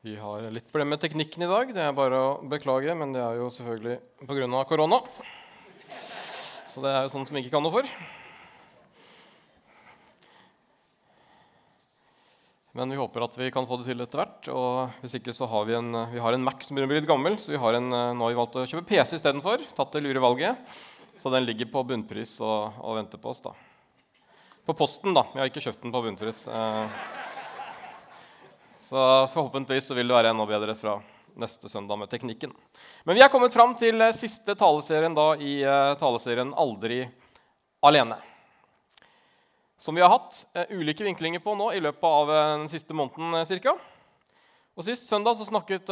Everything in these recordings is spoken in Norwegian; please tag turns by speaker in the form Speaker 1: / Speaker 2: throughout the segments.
Speaker 1: Vi har litt problemer med teknikken i dag. Det er bare å beklage, men det er jo selvfølgelig pga. korona. Så det er jo sånn som vi ikke kan noe for. Men vi håper at vi kan få det til etter hvert. Og hvis ikke så har vi en, vi har en Mac som begynner å bli litt gammel, så vi har en, nå har vi valgt å kjøpe PC istedenfor. Tatt det lure valget. Så den ligger på bunnpris og, og venter på oss. da. På posten, da. Vi har ikke kjøpt den på bunnpris. Eh, så forhåpentligvis så vil det være enda bedre fra neste søndag med teknikken. Men vi er kommet fram til eh, siste taleserien da i uh, taleserien 'Aldri alene'. Som vi har hatt uh, ulike vinklinger på nå i løpet av den siste måneden ca. Og Sist søndag så snakket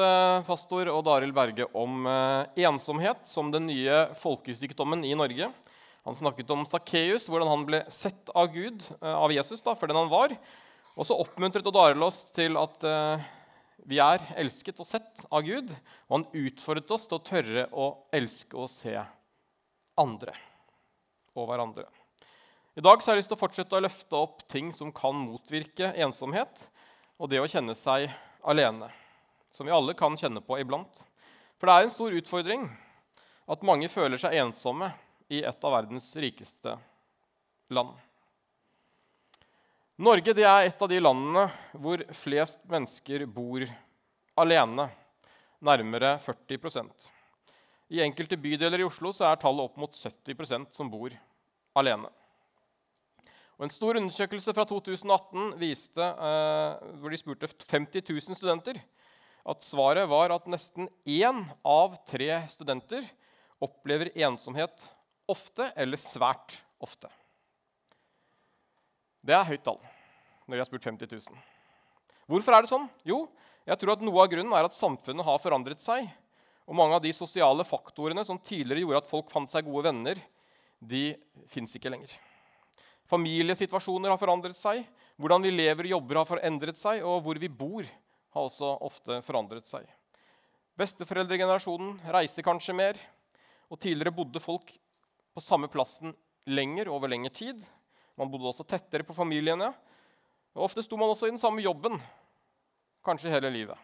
Speaker 1: pastor Odd Arild Berge om ensomhet som den nye folkesykdommen i Norge. Han snakket om Sakkeus, hvordan han ble sett av Gud, av Jesus da, for den han var, og så oppmuntret Odd Arild oss til at uh, vi er elsket og sett av Gud. Og han utfordret oss til å tørre å elske og se andre og hverandre. I dag så har jeg lyst til å fortsette å løfte opp ting som kan motvirke ensomhet, og det å kjenne seg alene, som vi alle kan kjenne på iblant. For det er en stor utfordring at mange føler seg ensomme i et av verdens rikeste land. Norge er et av de landene hvor flest mennesker bor alene. Nærmere 40% I enkelte bydeler i Oslo er tallet opp mot 70% som bor alene. Og en stor undersøkelse fra 2018 viste, eh, hvor de spurte 50 000 studenter, at svaret var at nesten én av tre studenter opplever ensomhet ofte eller svært ofte. Det er høyt tall når de har spurt 50 000. Hvorfor er det sånn? Jo, jeg tror at noe av grunnen er at samfunnet har forandret seg. Og mange av de sosiale faktorene som tidligere gjorde at folk fant seg gode venner, de fins ikke lenger. Familiesituasjoner har forandret seg. Hvordan vi lever og jobber, har forandret seg. Og hvor vi bor, har også ofte forandret seg. Besteforeldregenerasjonen reiser kanskje mer. Og tidligere bodde folk på samme plassen lenger over lengre tid. Man bodde også tettere på familiene. Og Ofte sto man også i den samme jobben, kanskje hele livet.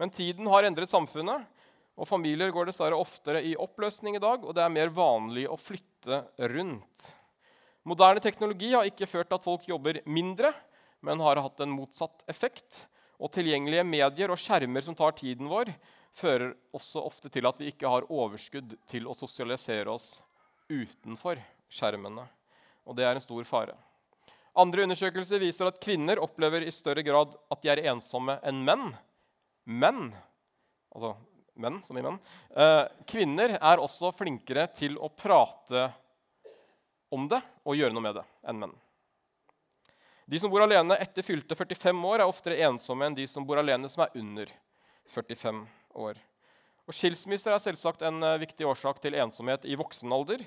Speaker 1: Men tiden har endret samfunnet, og familier går dessverre oftere i oppløsning i dag, og det er mer vanlig å flytte rundt. Moderne teknologi har ikke ført til at folk jobber mindre, men har hatt en motsatt effekt. Og tilgjengelige medier og skjermer som tar tiden vår, fører også ofte til at vi ikke har overskudd til å sosialisere oss utenfor skjermene. Og det er en stor fare. Andre undersøkelser viser at kvinner opplever i større grad at de er ensomme enn menn. Men altså menn som i menn. Eh, kvinner er også flinkere til å prate om det og gjøre noe med det enn menn. De som bor alene etter fylte 45 år, er oftere ensomme enn de som bor alene som er under 45 år. Og Skilsmisser er selvsagt en eh, viktig årsak til ensomhet i voksen alder.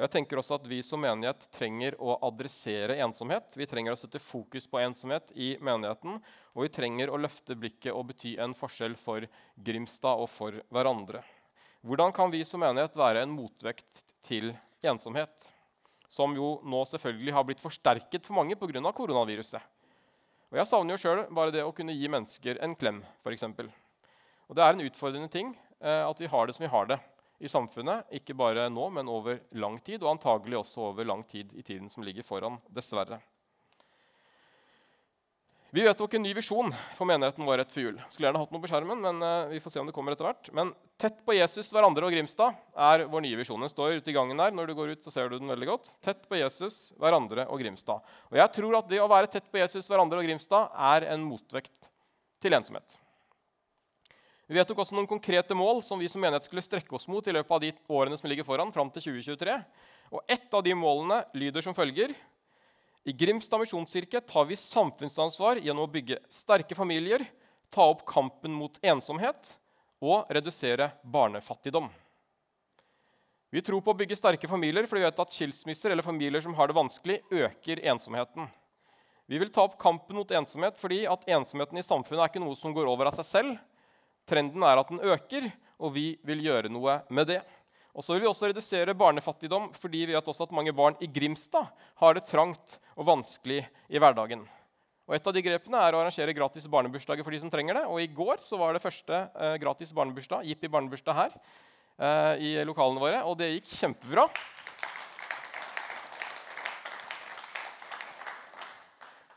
Speaker 1: Og jeg tenker også at Vi som menighet trenger å adressere ensomhet. Vi trenger å sette fokus på ensomhet i menigheten. Og vi trenger å løfte blikket og bety en forskjell for Grimstad og for hverandre. Hvordan kan vi som menighet være en motvekt til ensomhet? Som jo nå selvfølgelig har blitt forsterket for mange pga. koronaviruset. Og Jeg savner jo sjøl bare det å kunne gi mennesker en klem, f.eks. Og det er en utfordrende ting eh, at vi har det som vi har det i samfunnet. Ikke bare nå, men over lang tid, og antagelig også over lang tid i tiden som ligger foran. Dessverre. Vi vedtok en ny visjon for menigheten vår rett før jul. Skulle gjerne hatt noe på skjermen, men uh, vi får se om det kommer etter hvert. Men 'Tett på Jesus, hverandre og Grimstad' er vår nye visjon. Den står ute i gangen der. Når du går ut, så ser du den veldig godt. Tett på Jesus, hverandre og Grimstad. Og jeg tror at det å være tett på Jesus, hverandre og Grimstad er en motvekt til ensomhet. Vi vedtok også noen konkrete mål som vi som menighet skulle strekke oss mot i løpet av de årene som ligger foran, fram til 2023. Og Ett av de målene lyder som følger. I Grimstad misjonskirke tar vi samfunnsansvar gjennom å bygge sterke familier, ta opp kampen mot ensomhet og redusere barnefattigdom. Vi tror på å bygge sterke familier, fordi vi vet at skilsmisser eller familier som har det vanskelig, øker ensomheten. Vi vil ta opp kampen mot ensomhet fordi at ensomheten i samfunnet er ikke noe som går over av seg selv. Trenden er at den øker, og vi vil gjøre noe med det. Og så vil vi også redusere barnefattigdom, fordi vi vet også at mange barn i Grimstad har det trangt og vanskelig i hverdagen. Og Et av de grepene er å arrangere gratis barnebursdager for de som trenger det. Og I går så var det første eh, gratis barnebursdag Jippi barnebursdag her eh, i lokalene våre. Og det gikk kjempebra.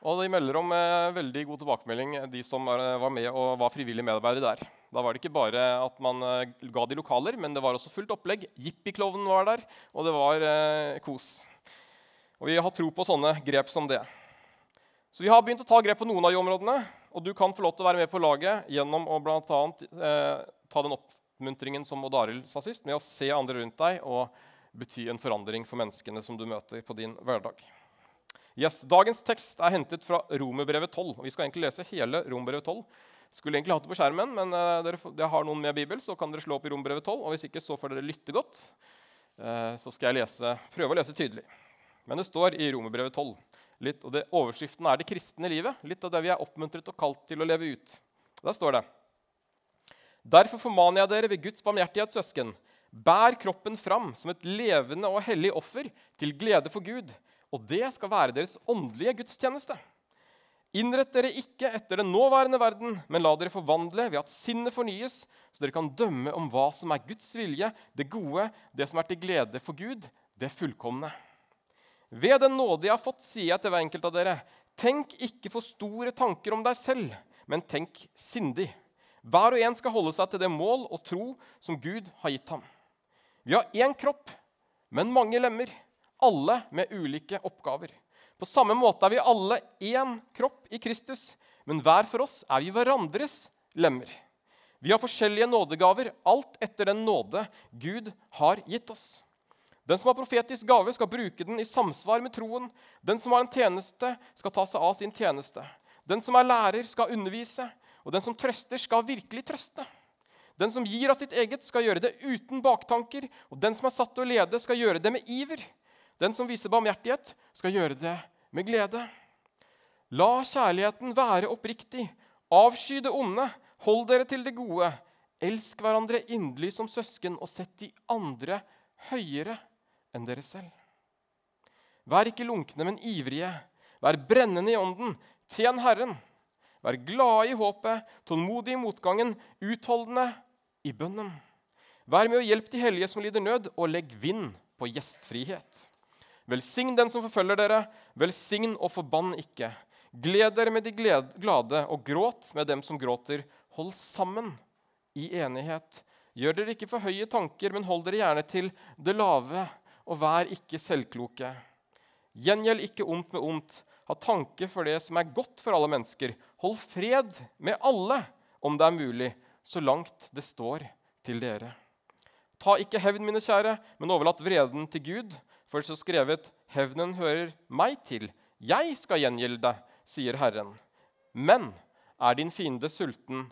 Speaker 1: Og de melder om eh, veldig god tilbakemelding, de som var med og var frivillige medarbeidere der. Da var det ikke bare at man eh, ga de lokaler, men det var også fullt opplegg. Jippiklovnen var der, og det var eh, kos. Og Vi har tro på sånne grep som det. Så vi har begynt å ta grep på noen av de områdene. Og du kan få lov til å være med på laget gjennom å annet, eh, ta den oppmuntringen som Odd Arild sa sist, med å se andre rundt deg og bety en forandring for menneskene som du møter på din hverdag. Yes, Dagens tekst er hentet fra Romerbrevet 12. og Vi skal egentlig lese hele Romerbrevet 12. Skulle egentlig hatt det på skjermen, men uh, dere, dere, har noen med Bibel, så kan dere slå opp i Romerbrevet 12. Og hvis ikke, så får dere lytte godt. Uh, så skal jeg lese, prøve å lese tydelig. Men det står i Romerbrevet 12. Litt, og det, Overskriften er 'Det kristne livet'. Litt av det vi er oppmuntret og kalt til å leve ut. Der står det Derfor formaner jeg dere ved Guds barmhjertighet, søsken, bær kroppen fram som et levende og hellig offer til glede for Gud og det skal være deres åndelige gudstjeneste. Innrett dere ikke etter den nåværende verden, men la dere forvandle ved at sinnet fornyes, så dere kan dømme om hva som er Guds vilje, det gode, det som er til glede for Gud, det fullkomne. Ved den nåde jeg har fått, sier jeg til hver enkelt av dere, tenk ikke for store tanker om deg selv, men tenk sindig. Hver og en skal holde seg til det mål og tro som Gud har gitt ham. Vi har én kropp, men mange lemmer alle med ulike oppgaver. På samme måte er vi alle én kropp i Kristus, men hver for oss er vi hverandres lemmer. Vi har forskjellige nådegaver, alt etter den nåde Gud har gitt oss. Den som har profetisk gave, skal bruke den i samsvar med troen. Den som har en tjeneste, skal ta seg av sin tjeneste. Den som er lærer, skal undervise. Og den som trøster, skal virkelig trøste. Den som gir av sitt eget, skal gjøre det uten baktanker. Og den som er satt til å lede, skal gjøre det med iver. Den som viser barmhjertighet, skal gjøre det med glede. La kjærligheten være oppriktig. Avsky det onde. Hold dere til det gode. Elsk hverandre inderlig som søsken, og sett de andre høyere enn dere selv. Vær ikke lunkne, men ivrige. Vær brennende i ånden. Tjen Herren. Vær glade i håpet, tålmodige i motgangen, utholdende i bønnen. Vær med og hjelp de hellige som lider nød, og legg vind på gjestfrihet. Velsign den som forfølger dere, velsign og forbann ikke. Gled dere med de glade, og gråt med dem som gråter. Hold sammen i enighet. Gjør dere ikke for høye tanker, men hold dere gjerne til det lave, og vær ikke selvkloke. Gjengjeld ikke ondt med ondt. Ha tanke for det som er godt for alle mennesker. Hold fred med alle, om det er mulig, så langt det står til dere. Ta ikke hevn, mine kjære, men overlat vreden til Gud. For så skrevet:" Hevnen hører meg til. Jeg skal gjengjelde sier Herren. Men er din fiende sulten,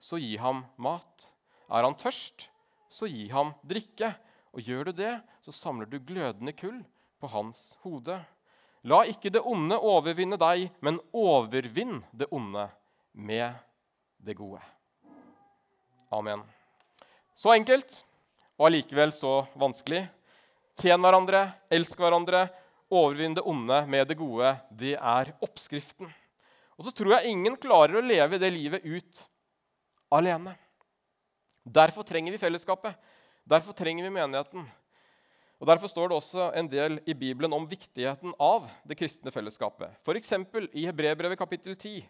Speaker 1: så gi ham mat. Er han tørst, så gi ham drikke. Og gjør du det, så samler du glødende kull på hans hode. La ikke det onde overvinne deg, men overvinn det onde med det gode. Amen. Så enkelt og allikevel så vanskelig. Tjen hverandre, elsk hverandre, overvinn det onde med det gode. Det er oppskriften. Og så tror jeg ingen klarer å leve det livet ut alene. Derfor trenger vi fellesskapet. Derfor trenger vi menigheten. Og Derfor står det også en del i Bibelen om viktigheten av det kristne fellesskapet. F.eks. i Hebrebrevet kapittel 10,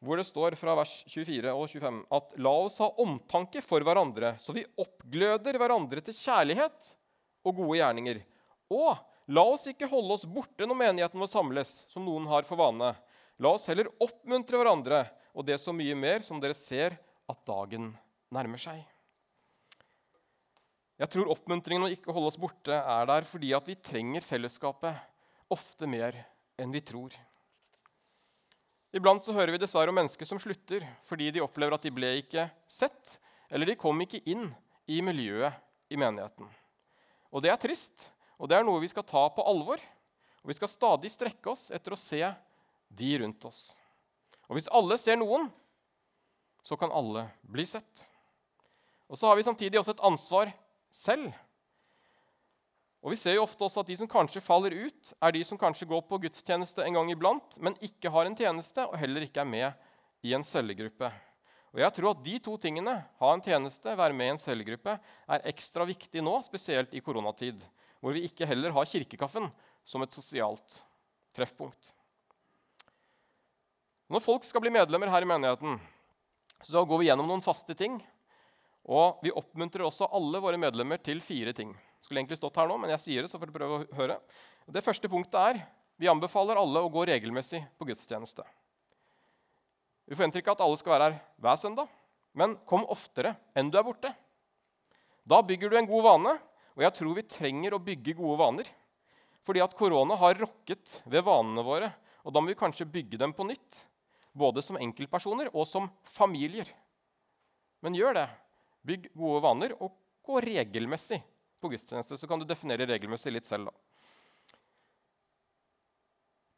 Speaker 1: hvor det står fra vers 24 og 25 at la oss ha omtanke for hverandre, så vi oppgløder hverandre til kjærlighet og gode gjerninger. Og la oss ikke holde oss borte når menigheten vår samles, som noen har for vane. La oss heller oppmuntre hverandre, og det så mye mer som dere ser at dagen nærmer seg. Jeg tror oppmuntringen å ikke holde oss borte er der fordi at vi trenger fellesskapet ofte mer enn vi tror. Iblant så hører vi dessverre om mennesker som slutter fordi de opplever at de ble ikke sett, eller de kom ikke inn i miljøet i menigheten. Og det er trist, og det er noe vi skal ta på alvor. Og vi skal stadig strekke oss etter å se de rundt oss. Og hvis alle ser noen, så kan alle bli sett. Og så har vi samtidig også et ansvar selv. Og Vi ser jo ofte også at de som kanskje faller ut, er de som kanskje går på gudstjeneste en gang iblant, men ikke har en tjeneste og heller ikke er med i en cellegruppe. Og jeg tror at De to tingene, ha en tjeneste, være med i en cellegruppe, er ekstra viktig nå, spesielt i koronatid, hvor vi ikke heller har kirkekaffen som et sosialt treffpunkt. Når folk skal bli medlemmer her i menigheten, så går vi gjennom noen faste ting. Og vi oppmuntrer også alle våre medlemmer til fire ting. Skulle egentlig stått her nå, men jeg sier det, så får dere prøve å høre. Det første punktet er vi anbefaler alle å gå regelmessig på gudstjeneste. Vi forventer ikke at alle skal være her hver søndag, men kom oftere enn du er borte. Da bygger du en god vane, og jeg tror vi trenger å bygge gode vaner. Fordi at korona har rokket ved vanene våre, og da må vi kanskje bygge dem på nytt. Både som enkeltpersoner og som familier. Men gjør det. Bygg gode vaner, og gå regelmessig på gudstjeneste. Så kan du definere regelmessig litt selv. da.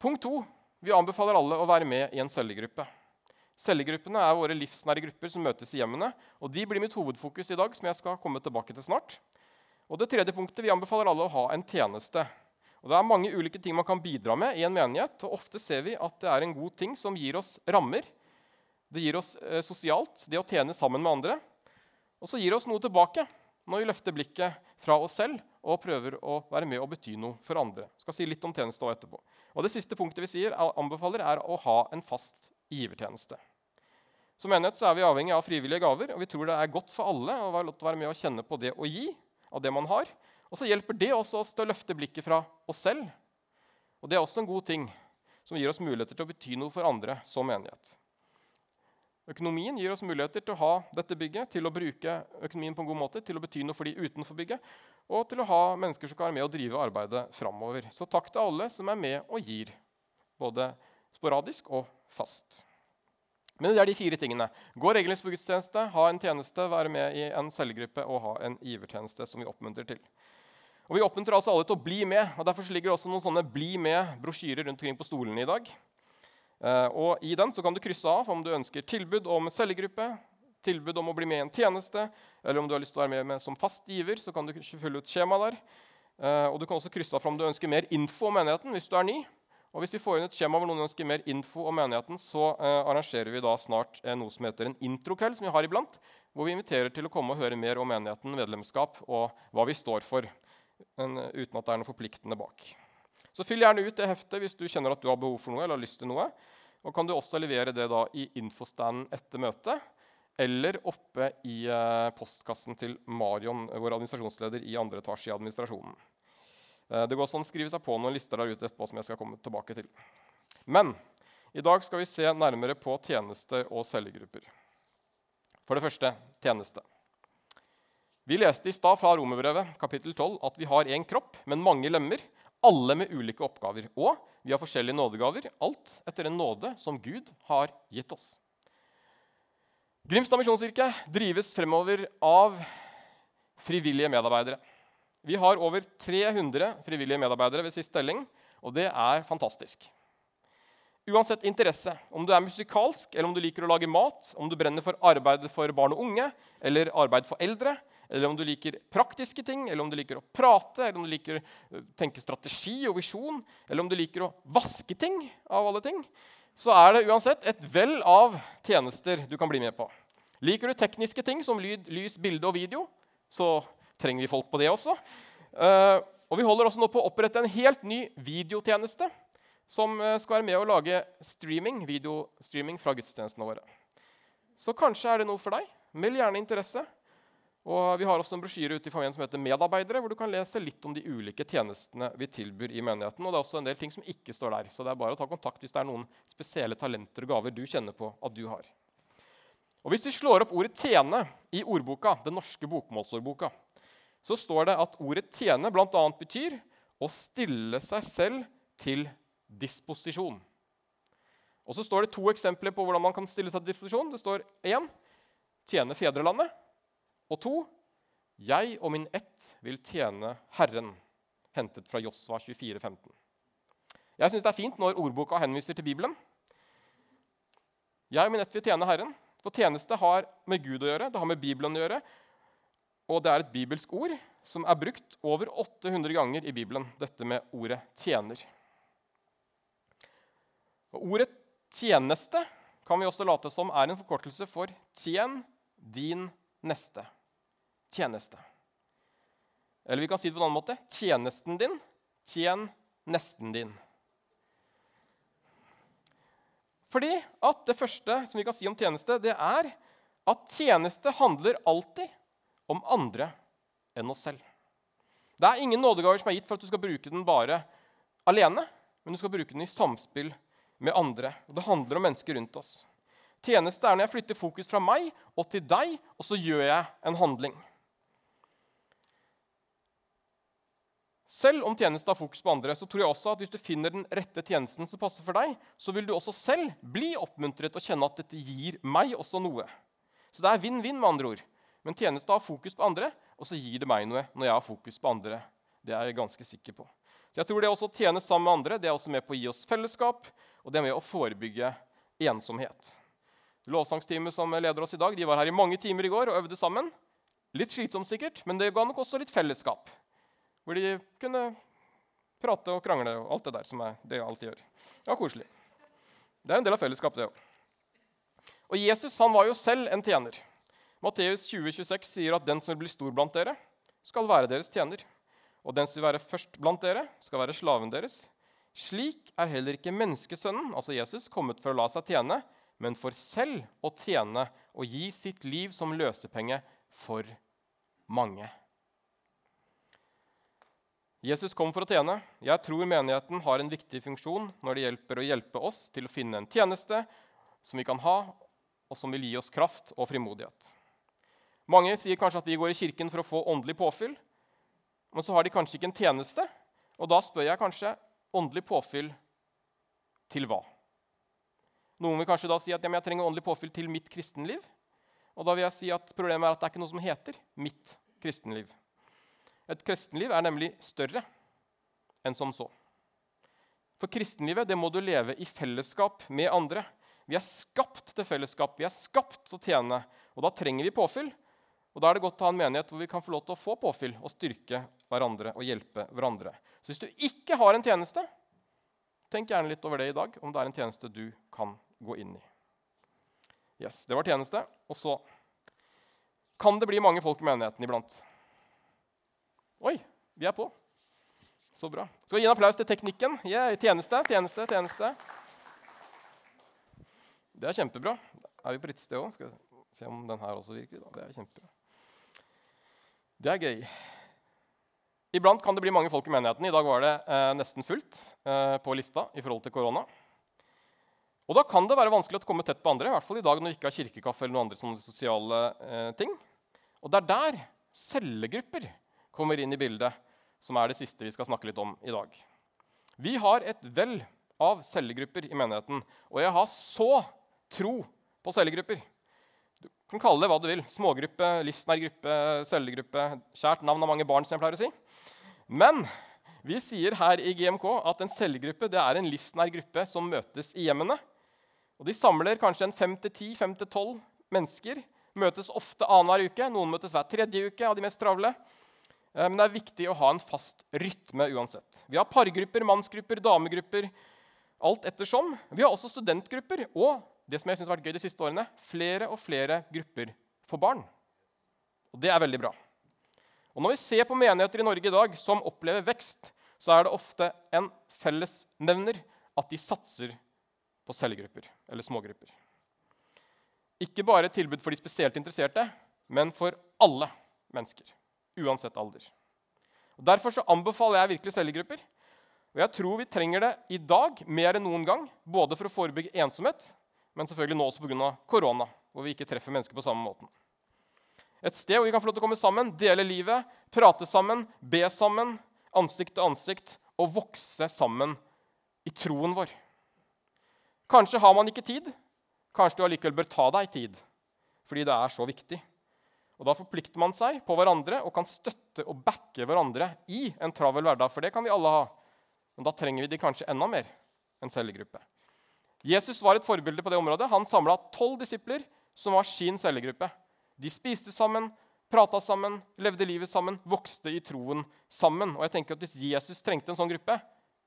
Speaker 1: Punkt to. Vi anbefaler alle å være med i en cellegruppe. Cellegruppene er våre livsnære grupper som møtes i hjemmene. og De blir mitt hovedfokus i dag, som jeg skal komme tilbake til snart. Og det tredje punktet, Vi anbefaler alle å ha en tjeneste. Og Det er mange ulike ting man kan bidra med i en menighet. og Ofte ser vi at det er en god ting som gir oss rammer. Det gir oss eh, sosialt, det å tjene sammen med andre. Og så gir det oss noe tilbake når vi løfter blikket fra oss selv og prøver å være med og bety noe for andre. Jeg skal si litt om tjeneste etterpå. Og Det siste punktet vi sier, anbefaler, er å ha en fast givertjeneste. Som menighet så er vi avhengig av frivillige gaver, og vi tror det er godt for alle å være med og kjenne på det å gi av det man har. Og så hjelper det også oss til å løfte blikket fra oss selv. Og det er også en god ting som gir oss muligheter til å bety noe for andre som menighet. Økonomien gir oss muligheter til å ha dette bygget, til å bruke økonomien på en god måte, til å bety noe for de utenfor bygget, og til å ha mennesker som kan være med og drive arbeidet framover. Så takk til alle som er med og gir, både sporadisk og fast. Men det er de fire tingene. Gå regelmessig på gudstjeneste, ha en tjeneste, være med i en cellegruppe og ha en givertjeneste som vi oppmuntrer til. Og Vi oppmuntrer altså alle til å bli med. og Derfor ligger det også noen sånne bli med-brosjyrer rundt omkring på stolene i dag. Uh, og I den så kan du krysse av om du ønsker tilbud om cellegruppe, tilbud om å bli med i en tjeneste, eller om du har lyst til å være med, som fast giver. så kan du fylle ut skjema der. Uh, og Du kan også krysse av om du ønsker mer info om menigheten hvis du er ny. Og Hvis vi får inn et skjema hvor noen ønsker mer info om menigheten, så eh, arrangerer vi da snart eh, noe som heter en introkveld, som vi har iblant, hvor vi inviterer til å komme og høre mer om menigheten, medlemskap og hva vi står for, en, uten at det er noe forpliktende bak. Så Fyll gjerne ut det heftet hvis du kjenner at du har behov for noe eller har lyst til noe. Og kan du også levere det da i infostanden etter møtet eller oppe i eh, postkassen til Marion, vår administrasjonsleder i andre etasje i administrasjonen. Eh, det går sånn skrive seg på noen lister der ute etterpå som jeg skal komme tilbake til. Men i dag skal vi se nærmere på tjenester og cellegrupper. For det første tjeneste. Vi leste i stad fra Romerbrevet kapittel 12 at vi har én kropp, men mange lemmer, alle med ulike oppgaver. Og vi har forskjellige nådegaver, alt etter en nåde som Gud har gitt oss. Grimstad misjonskirke drives fremover av frivillige medarbeidere. Vi har over 300 frivillige medarbeidere ved siste telling, og det er fantastisk. Uansett interesse, om du er musikalsk, eller om du liker å lage mat, om du brenner for arbeid for barn og unge eller arbeid for eldre, eller om du liker praktiske ting, eller om du liker å prate, eller om du liker å tenke strategi og visjon, eller om du liker å vaske ting, av alle ting, så er det uansett et vell av tjenester du kan bli med på. Liker du tekniske ting som lyd, lys, bilde og video, så trenger vi folk på det også. Uh, og vi holder også nå på å opprette en helt ny videotjeneste som uh, skal være med å lage streaming, videostreaming fra gudstjenestene våre. Så kanskje er det noe for deg. Meld gjerne interesse. Og Vi har også en brosjyre ute i familien som heter Medarbeidere, hvor du kan lese litt om de ulike tjenestene vi tilbyr i menigheten. Og det er også en del ting som ikke står der, så det er bare å ta kontakt hvis det er noen spesielle talenter og gaver du kjenner på at du har. Og Hvis vi slår opp ordet 'tjene' i ordboka, den norske bokmålsordboka, så står det at ordet 'tjene' bl.a. betyr å stille seg selv til disposisjon. Og så står det to eksempler på hvordan man kan stille seg til disposisjon. Det står én tjene fedrelandet. Og to jeg og min ett vil tjene Herren. Hentet fra Josva 24, 15. Jeg syns det er fint når ordboka henviser til Bibelen. Jeg og min ett vil tjene Herren. For tjeneste har med Gud å gjøre, det har med Bibelen å gjøre. Og det er et bibelsk ord, som er brukt over 800 ganger i Bibelen, dette med ordet 'tjener'. Og ordet 'tjeneste' kan vi også late som er en forkortelse for 'tjen din neste'. Tjeneste. Eller vi kan si det på en annen måte tjenesten din, tjen nesten din. Fordi at det første som vi kan si om tjeneste, det er at tjeneste handler alltid om andre enn oss selv. Det er ingen nådegaver som er gitt for at du skal bruke den bare alene, men du skal bruke den i samspill med andre. Og Det handler om mennesker rundt oss. Tjeneste er når jeg flytter fokus fra meg og til deg, og så gjør jeg en handling. Selv om tjeneste har fokus på andre, så tror jeg også at hvis du finner den rette tjenesten som passer for deg, så vil du også selv bli oppmuntret og kjenne at dette gir meg også noe. Så det er vinn-vinn, med andre ord. Men tjeneste har fokus på andre, og så gir det meg noe når jeg har fokus på andre. Det er jeg ganske sikker på. Så jeg tror det også å tjene sammen med andre det er også med på å gi oss fellesskap, og det er med å forebygge ensomhet. Lovsangsteamet som leder oss i dag, de var her i mange timer i går og øvde sammen. Litt slitsomt sikkert, men det ga nok også litt fellesskap. Hvor de kunne prate og krangle og alt det der som er det jeg alltid gjør. Var koselig. Det er en del av fellesskapet, det òg. Og Jesus han var jo selv en tjener. Matteus 2026 sier at den som vil bli stor blant dere, skal være deres tjener. Og den som vil være først blant dere, skal være slaven deres. Slik er heller ikke menneskesønnen, altså Jesus, kommet for å la seg tjene, men for selv å tjene og gi sitt liv som løsepenge for mange. Jesus kom for å tjene. Jeg tror menigheten har en viktig funksjon når det hjelper å hjelpe oss til å finne en tjeneste som vi kan ha, og som vil gi oss kraft og frimodighet. Mange sier kanskje at de går i kirken for å få åndelig påfyll, men så har de kanskje ikke en tjeneste. Og da spør jeg kanskje åndelig påfyll til hva? Noen vil kanskje da si at ja, jeg trenger åndelig påfyll til mitt kristenliv. Og da vil jeg si at problemet er at det er ikke noe som heter mitt kristenliv. Et kristenliv er nemlig større enn som så. For kristenlivet det må du leve i fellesskap med andre. Vi er skapt til fellesskap, vi er skapt til å tjene. Og da trenger vi påfyll. Og Da er det godt å ha en menighet hvor vi kan få lov til å få påfyll og styrke hverandre og hjelpe hverandre. Så hvis du ikke har en tjeneste, tenk gjerne litt over det i dag, om det er en tjeneste du kan gå inn i. Yes, Det var tjeneste. Og så kan det bli mange folk i menigheten iblant. Oi, vi er på. Så bra. Skal vi gi en applaus til teknikken? Yeah, tjeneste, tjeneste, tjeneste. Det er kjempebra. Er vi på rett sted òg? Skal vi se om den her også virker. Da. Det er kjempebra. Det er gøy. Iblant kan det bli mange folk i menigheten. I dag var det eh, nesten fullt eh, på lista i forhold til korona. Og da kan det være vanskelig å komme tett på andre, i hvert fall i dag når vi ikke har kirkekaffe eller noen andre sånne sosiale eh, ting. Og det er der cellegrupper kommer inn i bildet, som er det siste vi skal snakke litt om i dag. Vi har et vell av cellegrupper i menigheten, og jeg har så tro på cellegrupper. Du kan kalle det hva du vil. Smågruppe, livsnær gruppe, sølvgruppe. Kjært navn av mange barn, som jeg pleier å si. Men vi sier her i GMK at en cellegruppe er en livsnær gruppe som møtes i hjemmene. Og De samler kanskje en fem til ti, fem til tolv mennesker. Møtes ofte annenhver uke. Noen møtes hver tredje uke av de mest travle. Eh, men det er viktig å ha en fast rytme uansett. Vi har pargrupper, mannsgrupper, damegrupper. Alt ettersom. Vi har også studentgrupper og det som jeg synes har vært gøy de siste årene, flere og flere grupper for barn. Og Det er veldig bra. Og Når vi ser på menigheter i Norge i dag som opplever vekst, så er det ofte en fellesnevner at de satser på cellegrupper eller smågrupper. Ikke bare et tilbud for de spesielt interesserte, men for alle mennesker uansett alder. Og derfor så anbefaler jeg virkelig cellegrupper. Og jeg tror vi trenger det i dag mer enn noen gang, både for å forebygge ensomhet, men selvfølgelig nå også pga. korona, hvor vi ikke treffer mennesker på samme måten. Et sted hvor vi kan få lov til å komme sammen, dele livet, prate sammen, be sammen, ansikt til ansikt, og vokse sammen i troen vår. Kanskje har man ikke tid. Kanskje du allikevel bør ta deg tid, fordi det er så viktig. Og Da forplikter man seg på hverandre og kan støtte og backe hverandre i en travel hverdag. For det kan vi alle ha. Men da trenger vi de kanskje enda mer enn cellegruppe. Jesus var et forbilde på det området. Han samla tolv disipler som var sin cellegruppe. De spiste sammen, prata sammen, levde livet sammen, vokste i troen sammen. Og jeg tenker at Hvis Jesus trengte en sånn gruppe,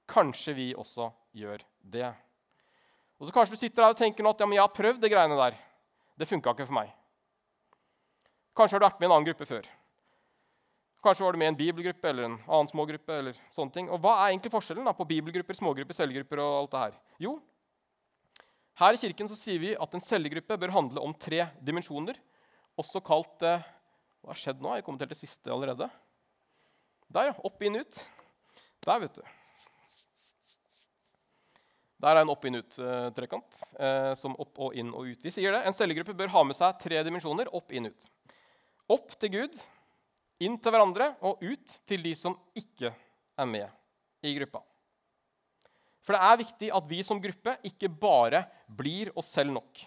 Speaker 1: kanskje vi også gjør det. Og så Kanskje du sitter der og tenker nå at ja, men jeg har prøvd det greiene der. Det funka ikke for meg. Kanskje har du vært med i en annen gruppe før. Kanskje var du med i en bibelgruppe eller en annen smågruppe. eller sånne ting. Og Hva er egentlig forskjellen da, på bibelgrupper, smågrupper, cellegrupper og alt det her? Jo, her i kirken så sier vi at en cellegruppe bør handle om tre dimensjoner, også kalt eh, Hva har skjedd nå? Jeg har helt siste allerede. Der, ja. Opp, inn, ut. Der, vet du. Der er en opp-inn-ut-trekant. Eh, som opp og inn og ut. Vi sier det. En cellegruppe bør ha med seg tre dimensjoner. Opp, inn, ut. Opp til Gud, inn til hverandre og ut til de som ikke er med i gruppa. For det er viktig at vi som gruppe ikke bare blir oss selv nok.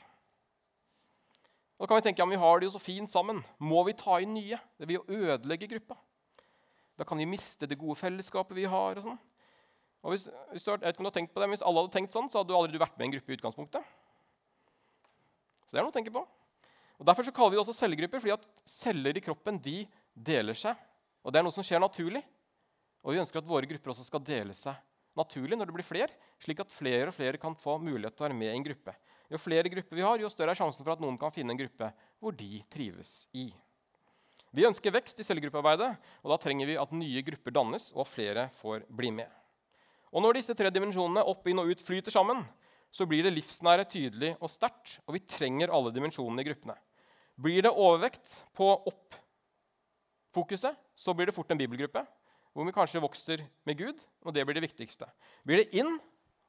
Speaker 1: Da kan vi tenke om vi har det jo så fint sammen. Må vi ta inn nye? Det vil jo ødelegge gruppa. Da kan vi miste det gode fellesskapet vi har. og sånn. Og hvis, hvis, du, jeg vet om du har tenkt på det, hvis alle hadde tenkt sånn, så hadde du aldri vært med i en gruppe i utgangspunktet. Så det er noe å tenke på. Og Derfor så kaller vi det også cellegrupper, fordi at celler i kroppen de deler seg. Og Det er noe som skjer naturlig. Og vi ønsker at våre grupper også skal dele seg naturlig når det blir flere, slik at flere og flere kan få mulighet til å være med i en gruppe. Jo flere grupper vi har, jo større er sjansen for at noen kan finne en gruppe hvor de trives i. Vi ønsker vekst i cellegruppearbeidet, og da trenger vi at nye grupper dannes, og flere får bli med. Og Når disse tre dimensjonene opp, inn og ut flyter sammen, så blir det livsnære tydelig og sterkt, og vi trenger alle dimensjonene i gruppene. Blir det overvekt på opp-fokuset, så blir det fort en bibelgruppe, hvor vi kanskje vokser med Gud, og det blir det viktigste. Blir det inn,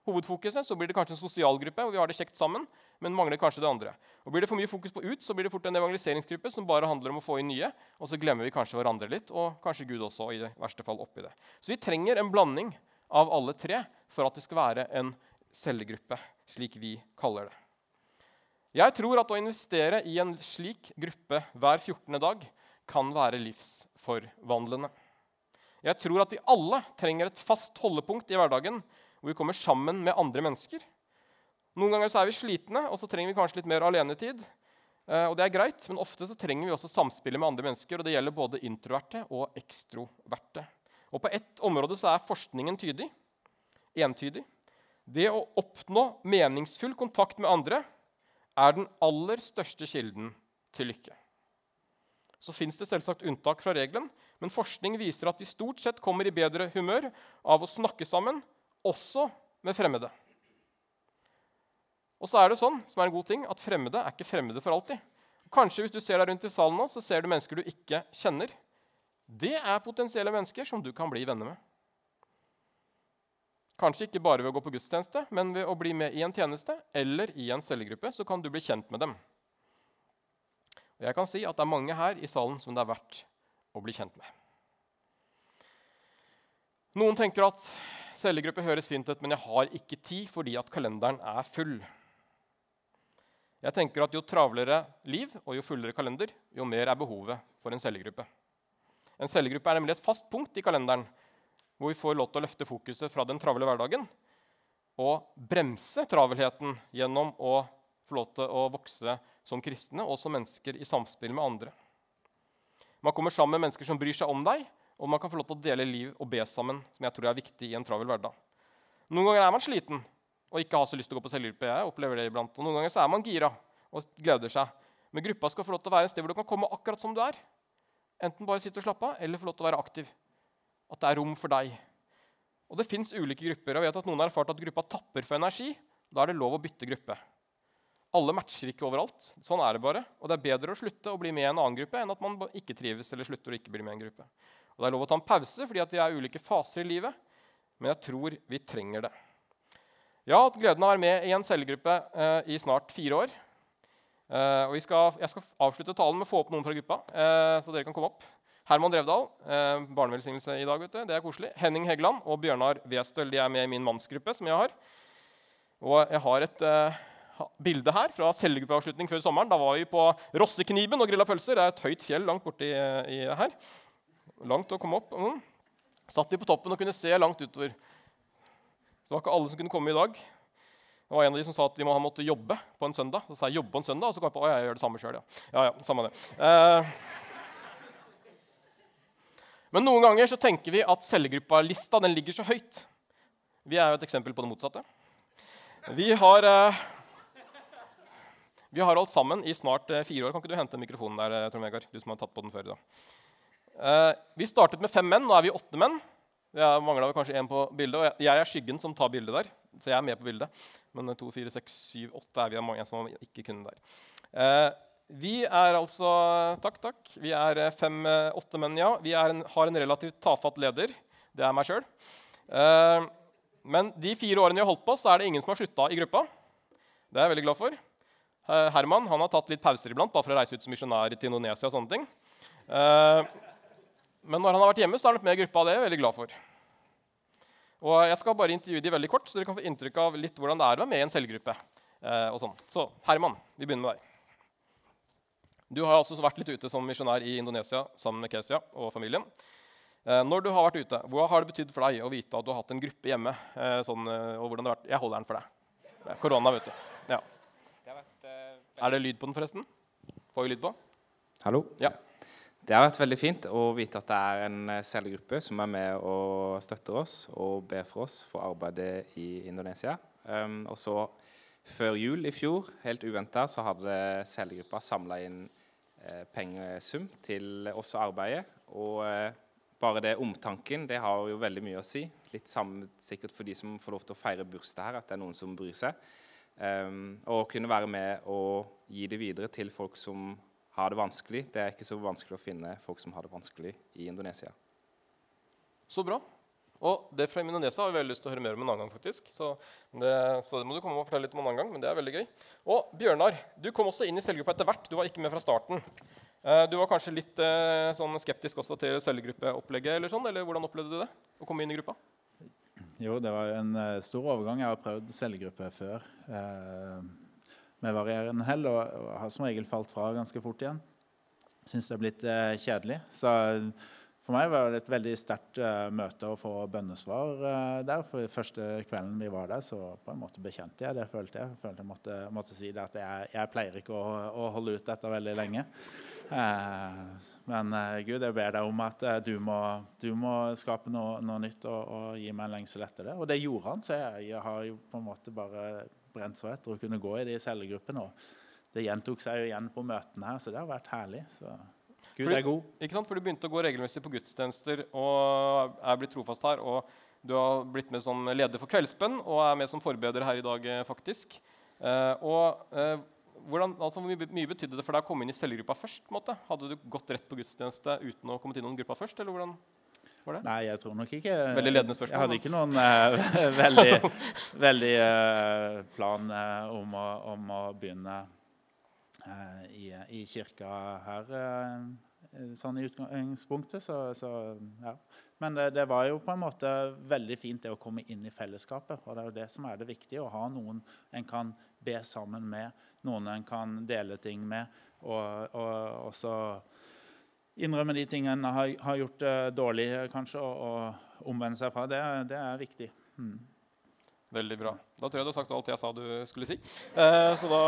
Speaker 1: hovedfokuset, så blir det kanskje en sosial gruppe hvor vi har det kjekt sammen, men mangler kanskje det andre. Og Blir det for mye fokus på ut, så blir det fort en evangeliseringsgruppe som bare handler om å få inn nye, og så glemmer vi kanskje hverandre litt, og kanskje Gud også, i det verste fall oppi det. Så vi trenger en blanding av alle tre for at det skal være en cellegruppe, slik vi kaller det. Jeg tror at å investere i en slik gruppe hver 14. dag kan være livsforvandlende. Jeg tror at vi alle trenger et fast holdepunkt i hverdagen hvor vi kommer sammen med andre mennesker. Noen ganger så er vi slitne, og så trenger vi kanskje litt mer alenetid. Eh, og det er greit, Men ofte så trenger vi også samspillet med andre mennesker. og Det gjelder både introverte og ekstroverte. Og på ett område så er forskningen tydig, entydig. Det å oppnå meningsfull kontakt med andre er den aller største kilden til lykke. Så fins det selvsagt unntak fra regelen, men forskning viser at de stort sett kommer i bedre humør av å snakke sammen, også med fremmede. Og så er det sånn, som er en god ting, at fremmede er ikke fremmede for alltid. Kanskje hvis du ser deg rundt i salen nå, så ser du mennesker du ikke kjenner. Det er potensielle mennesker som du kan bli venner med. Kanskje ikke bare ved å gå på gudstjeneste, men ved å bli med i en tjeneste eller i en cellegruppe. så kan du bli kjent med dem. Og jeg kan si at det er mange her i salen som det er verdt å bli kjent med. Noen tenker at cellegruppe høres fint ut, men jeg har ikke tid fordi at kalenderen er full. Jeg tenker at Jo travlere liv og jo fullere kalender, jo mer er behovet for en cellegruppe. En cellegruppe er nemlig et fast punkt i kalenderen hvor vi får lov til å løfte fokuset fra den travle hverdagen og bremse travelheten gjennom å få lov til å vokse som kristne og som mennesker i samspill med andre. Man kommer sammen med mennesker som bryr seg om deg, og man kan få lov til å dele liv og be sammen, som jeg tror er viktig i en travel hverdag. Noen ganger er man sliten og ikke har så lyst til å gå på selvhjelp. Jeg opplever det iblant. Og noen ganger så er man gira og gleder seg. Men gruppa skal få lov til å være et sted hvor du kan komme akkurat som du er. Enten bare sitte og slappe av, eller få lov til å være aktiv. At det er rom for deg. Og det fins ulike grupper. og Jeg vet at Noen har erfart at gruppa tapper for energi. Da er det lov å bytte gruppe. Alle matcher ikke overalt. Sånn er det bare. Og det er bedre å slutte å bli med i en annen gruppe enn at man ikke trives eller slutter å ikke bli med i en gruppe. Og Det er lov å ta en pause fordi at vi er ulike faser i livet, men jeg tror vi trenger det. Jeg har hatt gleden av å være med i en cellegruppe eh, i snart fire år. Eh, og skal, Jeg skal avslutte talen med å få opp noen fra gruppa. eh, så dere kan komme opp. Herman Drevdal, eh, barnevelsignelse i dag. vet du. Det er koselig. Henning Heggeland og Bjørnar Westøl de er med i min mannsgruppe. som Jeg har. Og jeg har et bilde her fra cellegruppeavslutning før sommeren. Da var vi på Rossekniben og grilla pølser. Det er et høyt fjell langt borti i, her. Langt å komme opp. Mm. Satt vi på toppen og kunne se langt utover. Så det var ikke alle som kunne komme i dag. Det var en av de som sa at de må, han måtte jobbe på en søndag. Så sa jeg jobbe på en søndag, og så kom jeg på å, jeg gjør det samme sjøl. Ja. ja, ja, samme det. Eh, Men noen ganger så tenker vi at cellegruppalista den ligger så høyt. Vi er jo et eksempel på det motsatte. Vi har, eh, vi har holdt sammen i snart eh, fire år. Kan ikke du hente mikrofonen der, eh, Trond Vegard? Du som har tatt på den før i dag. Eh, vi startet med fem menn. Nå er vi åtte menn. Jeg mangla kanskje én på bildet. Og jeg er skyggen som tar bildet der. Så jeg er med på bildet. Men to, fire, seks, syv, åtte er vi mange som ikke kunne der. Vi er altså Takk, takk. Vi er eh, fem-åtte menn, ja. Vi en, har en relativt tafatt leder. Det er meg sjøl. Men de fire årene vi har holdt på, så er det ingen som har slutta i gruppa. Det er jeg veldig glad for. Eh, Herman han har tatt litt pauser iblant bare for å reise ut som misjonær til Indonesia. og sånne ting. Men når han har vært hjemme, så er han med i gruppa. Det er jeg veldig glad for. Og Jeg skal bare intervjue de veldig kort, så dere kan få inntrykk av litt hvordan det er å være med i en cellegruppe. og sånn. Så Herman, vi begynner med deg. Du har altså vært litt ute som misjonær i Indonesia sammen med Kesia og familien. Eh, når du har vært ute, Hva har det betydd for deg å vite at du har hatt en gruppe hjemme? Eh, sånn, eh, og hvordan det har vært? Jeg holder den for deg. Korona, vet du. Ja. Er det lyd på den, forresten? Får vi lyd på?
Speaker 2: Hallo?
Speaker 1: Ja.
Speaker 2: Det har vært veldig fint å vite at det er en cellegruppe som er med og støtter oss og ber for oss for arbeidet i Indonesia. Um, og så Før jul i fjor, helt uventa, så hadde cellegruppa samla inn Eh, pengesum til oss og arbeidet. Og eh, bare det omtanken det har jo veldig mye å si. Litt samme sikkert for de som får lov til å feire bursdag her, at det er noen som bryr seg. Um, og kunne være med og gi det videre til folk som har det vanskelig. Det er ikke så vanskelig å finne folk som har det vanskelig i Indonesia.
Speaker 1: Så bra. Og det fra Indonesia har vi veldig lyst til å høre mer om en annen gang. faktisk. Så det, så det må du komme og fortelle litt om en annen gang, men det er veldig gøy. Og Bjørnar, du kom også inn i cellegruppa etter hvert. Du var ikke med fra starten. Eh, du var kanskje litt eh, sånn skeptisk også til cellegruppeopplegget? Eller sånn, eller hvordan opplevde du det? Å komme inn i gruppa?
Speaker 3: Jo, det var en uh, stor overgang. Jeg har prøvd cellegruppe før uh, med varierende hell og, har som regel falt fra ganske fort igjen. Syns det er blitt uh, kjedelig. Så for meg var det et veldig sterkt uh, møte å få bønnesvar uh, der. For første kvelden vi var der, så på en måte bekjente jeg det. følte Jeg følte jeg måtte, måtte si det at jeg, jeg pleier ikke å, å, holde ut dette veldig lenge. Uh, men Gud, jeg ber deg om at du må, du, må, skape noe, noe nytt og, og, gi meg en lengsel etter det. Og det gjorde han, så jeg, jeg, har jo på en måte bare brent så etter å kunne gå i de cellegruppene. Og det gjentok seg jo igjen på møtene her, så det har vært herlig. så... Gud er god.
Speaker 1: Ikke sant? For Du begynte å gå regelmessig på gudstjenester og er blitt trofast her. og Du har blitt med som leder for Kveldsbønn og er med som forbeder her i dag. Eh, faktisk. Eh, og eh, hvordan, altså, Hvor mye betydde det for deg å komme inn i cellegruppa først? Måte? Hadde du gått rett på gudstjeneste uten å komme til noen gruppa først? eller hvordan var det?
Speaker 3: Nei, jeg tror nok ikke
Speaker 1: Veldig ledende spørsmål.
Speaker 3: Jeg hadde ikke noen uh, veldig, veldig uh, plan uh, om, å, om, å, begynne i, i, kirka her sånn i utgangspunktet. Så, så, ja. Men det, det, var jo på en måte veldig fint det å komme inn i fellesskapet. Og det er jo det som er det viktige. Å ha noen en kan be sammen med, noen en kan dele ting med. Og, og også innrømme de tingene en har, har, gjort uh, dårlig, kanskje, og, og omvende seg fra. Det, det er viktig. Mm.
Speaker 1: Veldig bra. Da tror jeg du har sagt alt jeg sa du skulle si. Eh, så da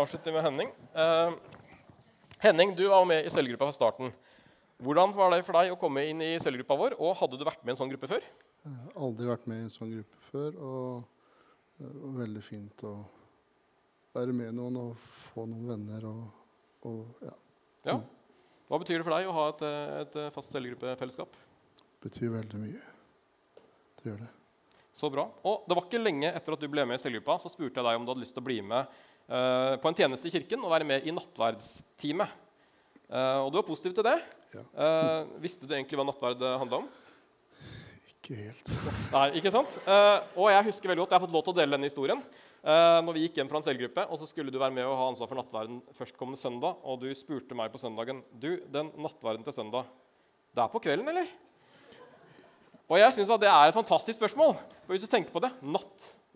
Speaker 1: avslutter vi med Henning. Eh, Henning, du var med i cellegruppa fra starten. Hvordan var det for deg å komme inn i cellegruppa vår? Og hadde du vært med i en sånn gruppe før?
Speaker 4: Jeg har aldri vært med i en sånn gruppe før. Og det var veldig fint å være med noen og få noen venner. Og, og ja.
Speaker 1: ja. Hva betyr det for deg å ha et, et fast cellegruppefellesskap?
Speaker 4: Det betyr veldig mye. Det gjør det.
Speaker 1: Så bra. Og det var ikke lenge etter at du ble med i cellegruppa, så spurte jeg deg om du hadde lyst til å bli med på en tjeneste i kirken og være med i nattverdsteamet. Uh, og du var positiv til det. Ja. Uh, visste du egentlig hva nattverd handla om?
Speaker 4: Ikke helt.
Speaker 1: Nei, ikke sant? Og jeg husker veldig godt, jeg har fått lov til å dele denne historien. Uh, når vi gikk hjem fra en selvgruppe, og så skulle du være med og ha ansvar for nattverden førstkommende søndag, og du spurte meg på søndagen du, den nattverden til søndag, det er på kvelden, eller? Og jeg syns det er et fantastisk spørsmål. For hvis du tenker på det,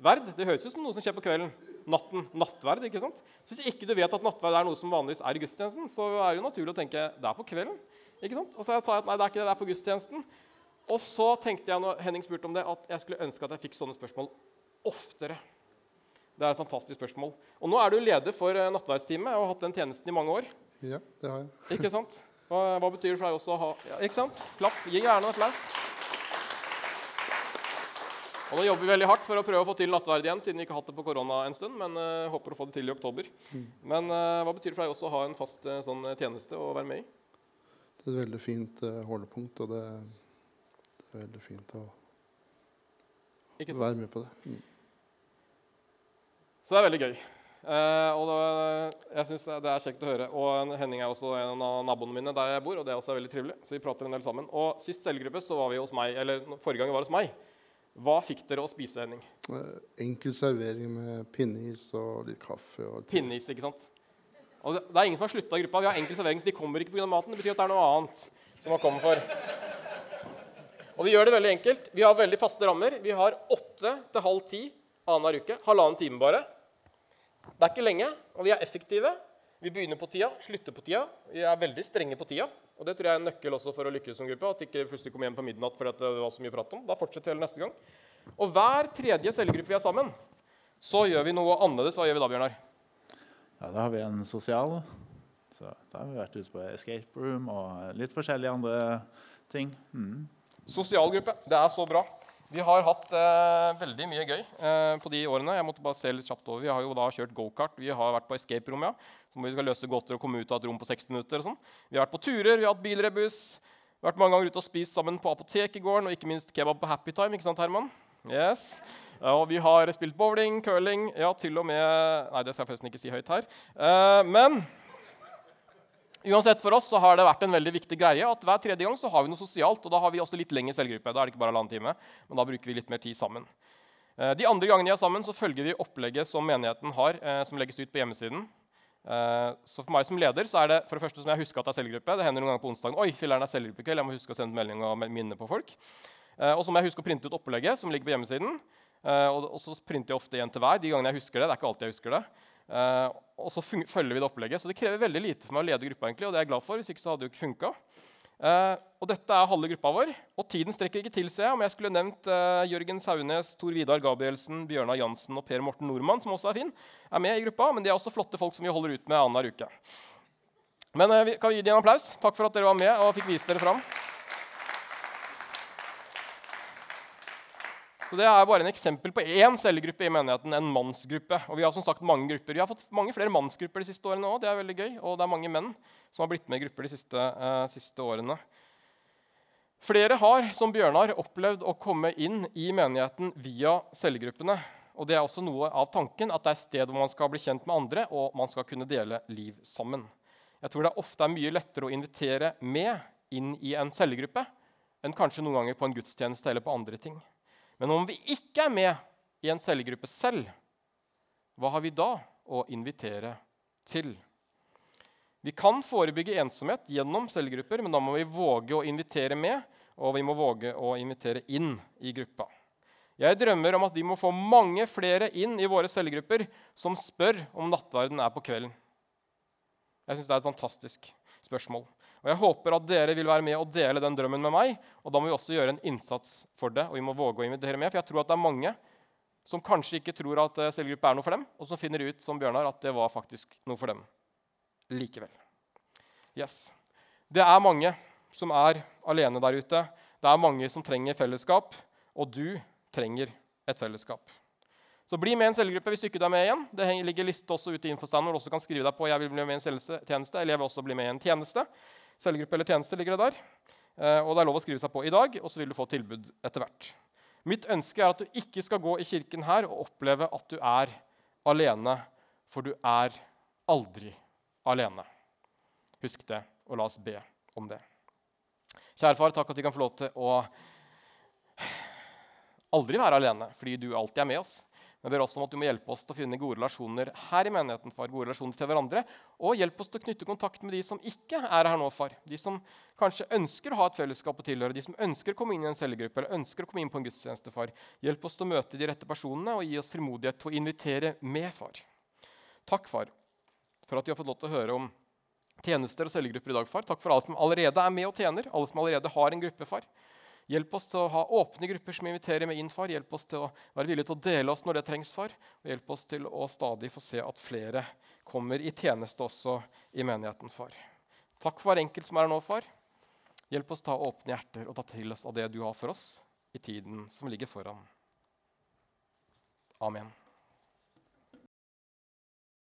Speaker 1: nattverd, det høres ut som noe som skjer på kvelden natten nattverd. ikke sant? Så Hvis ikke du vet at nattverd er noe som vanligvis er i gudstjenesten, så er det jo naturlig å tenke det er på kvelden. ikke sant? Og så sa jeg at nei, det er ikke det, det er på gudstjenesten. Og så tenkte jeg når Henning spurte om det, at jeg skulle ønske at jeg fikk sånne spørsmål oftere. Det er et fantastisk spørsmål. Og nå er du leder for eh, nattverdsteamet og har hatt den tjenesten i mange år.
Speaker 4: Ja, det har jeg.
Speaker 1: Ikke sant? Hva, hva betyr det for deg også å ha ja, Ikke sant? Klapp. Gi gjerne en applaus. Og nå jobber vi veldig hardt for å prøve å få til nattverd igjen, siden vi ikke har hatt det på korona en stund, men uh, håper å få det til i oktober. Men uh, hva betyr det for deg også å ha en fast uh, sånn tjeneste å være med i?
Speaker 4: Det er et veldig fint holdepunkt, og det, det, er veldig fint å være med på det. Mm.
Speaker 1: Så det er veldig gøy. Og det, jeg synes det er kjekt å høre. Og Henning er også en av naboene mine der jeg bor, og det er også veldig trivelig. Så vi prater en del sammen. Og sist cellegruppe så var vi hos meg, eller forrige gang var hos meg. Hva fikk dere å spise, Henning?
Speaker 4: Eh, Enkel servering med pinneis og litt kaffe. Og
Speaker 1: Pinneis, ikke sant? Og det, det er ingen som har slutta i gruppa. Vi har enkel servering, så de kommer ikke pga. maten. Det betyr at det er noe annet som man kommer for. Og vi gjør det veldig enkelt. Vi har veldig faste rammer. Vi har åtte til halv ti annenhver uke. Halvannen time bare. Det er ikke lenge, og vi er effektive. Vi begynner på tida, slutter på tida. Vi er veldig strenge på tida. Og det tror jeg er en nøkkel også for å lykkes som gruppe. At ikke plutselig kommer hjem på midnatt fordi det var så mye prat om. Da fortsetter vi hele neste gang. Og hver tredje cellegruppe vi er sammen, så gjør vi noe annerledes. Hva gjør vi da, Bjørnar?
Speaker 3: Ja, da har vi en sosial. Så da har vi vært ute på escape room og litt forskjellige andre ting. Mm.
Speaker 1: Sosialgruppe. Det er så bra. Vi har hatt eh, veldig mye gøy eh, på de årene. Jeg måtte bare se litt kjapt over. Vi har jo da kjørt gokart. Vi har vært på escape room, ja. Så må vi skal løse gåter og komme ut av et rom på 60 minutter. og sånn. Vi har vært på turer, vi har hatt bilrebuss. Vært mange ganger ute og spist sammen på apotek i gården, og ikke minst kebab på Happy Time. ikke sant, Herman? Yes. Og vi har spilt bowling, curling, ja, til og med Nei, det skal jeg forresten ikke si høyt her. Eh, men Uansett for oss så har det vært en veldig viktig greie at hver tredje gang så har vi noe sosialt. Og da har vi også litt lengre selvgruppe. Da er det ikke bare halvannen time, men da bruker vi litt mer tid sammen. Eh, De andre gangene vi er sammen, så følger vi opplegget som menigheten har, eh, som legges ut på hjemmesiden. Eh, Så for meg som leder så er det for det første som jeg husker at det er selvgruppe. Det hender noen ganger på onsdagen. Oi, filler'n er selvgruppekveld. Jeg må huske å sende melding og minne på folk. Og så må jeg huske å printe ut opplegget som ligger på hjemmesiden. Og så printer jeg ofte en til hver de gangene jeg husker det. Det er ikke alltid jeg husker det. Eh, og så følger vi det opplegget. Så det krever veldig lite for meg å lede gruppa, egentlig, og det er jeg glad for. hvis ikke så hadde det jo ikke funka. Eh, og dette er halve gruppa vår. Og tiden strekker ikke til, ser jeg. Om jeg skulle nevnt eh, Jørgen Saunes, Tor Vidar Gabrielsen, Bjørnar Jansen og Per Morten Nordmann, som også er fin, er med i gruppa. Men de er også flotte folk som vi holder ut med annenhver uke. Men kan vi gi dem en applaus. Takk for at dere var med og fikk vist dere fram. Så Det er bare en eksempel på én cellegruppe i menigheten, en mannsgruppe. Og Vi har som sagt mange grupper. Vi har fått mange flere mannsgrupper de siste årene òg. Det er veldig gøy. Og det er mange menn som har blitt med i grupper de siste, eh, siste årene. Flere har, som Bjørnar, opplevd å komme inn i menigheten via cellegruppene. Og det er også noe av tanken at det er et sted hvor man skal bli kjent med andre og man skal kunne dele liv sammen. Jeg tror det ofte er mye lettere å invitere med inn i en cellegruppe enn kanskje noen ganger på en gudstjeneste eller på andre ting. Men om vi ikke er med i en cellegruppe selv, hva har vi da å invitere til? Vi kan forebygge ensomhet gjennom cellegrupper, men da må vi våge å invitere med, og vi må våge å invitere inn i gruppa. Jeg drømmer om at vi må få mange flere inn i våre cellegrupper som spør om nattverden er på kvelden. Jeg syns det er et fantastisk spørsmål. Og Jeg håper at dere vil være med og dele den drømmen med meg. Og da må vi også gjøre en innsats for det, og vi må våge å invitere med. For jeg tror at det er mange som kanskje ikke tror at eh, cellegruppe er noe for dem, og som finner ut som Bjørnar, at det var faktisk noe for dem likevel. Yes. Det er mange som er alene der ute. Det er mange som trenger fellesskap, og du trenger et fellesskap. Så bli med i en cellegruppe hvis du ikke er med igjen. Det ligger liste også ute i infostanden hvor du også kan skrive deg på jeg vil bli med i en tjeneste, eller jeg vil også bli med i en tjeneste. Cellegruppe eller tjeneste ligger det der. Eh, og det er lov å skrive seg på i dag, og så vil du få tilbud etter hvert. Mitt ønske er at du ikke skal gå i kirken her og oppleve at du er alene, for du er aldri alene. Husk det, og la oss be om det. Kjære far, takk at vi kan få lov til å aldri være alene, fordi du alltid er med oss. Men jeg ber også om at du må hjelpe oss til å finne gode relasjoner her i menigheten, far. Gode relasjoner til hverandre. Og hjelp oss til å knytte kontakt med de som ikke er her nå, far. De som kanskje ønsker å ha et fellesskap å tilhøre, de som ønsker å komme inn i en cellegruppe eller ønsker å komme inn på en gudstjeneste, far. Hjelp oss til å møte de rette personene og gi oss frimodighet til å invitere med, far. Takk, far, for at vi har fått lov til å høre om tjenester og cellegrupper i dag, far. Takk for alle som allerede er med og tjener, alle som allerede har en gruppe, far. Hjelp oss til å ha åpne grupper som inviterer med inn, far. Hjelp oss til å være villige til å dele oss når det trengs, far. Og hjelp oss til å stadig få se at flere kommer i tjeneste også i menigheten, far. Takk for hver enkelt som er her nå, far. Hjelp oss til å ta åpne hjerter og ta til oss av det du har for oss i tiden som ligger foran. Amen.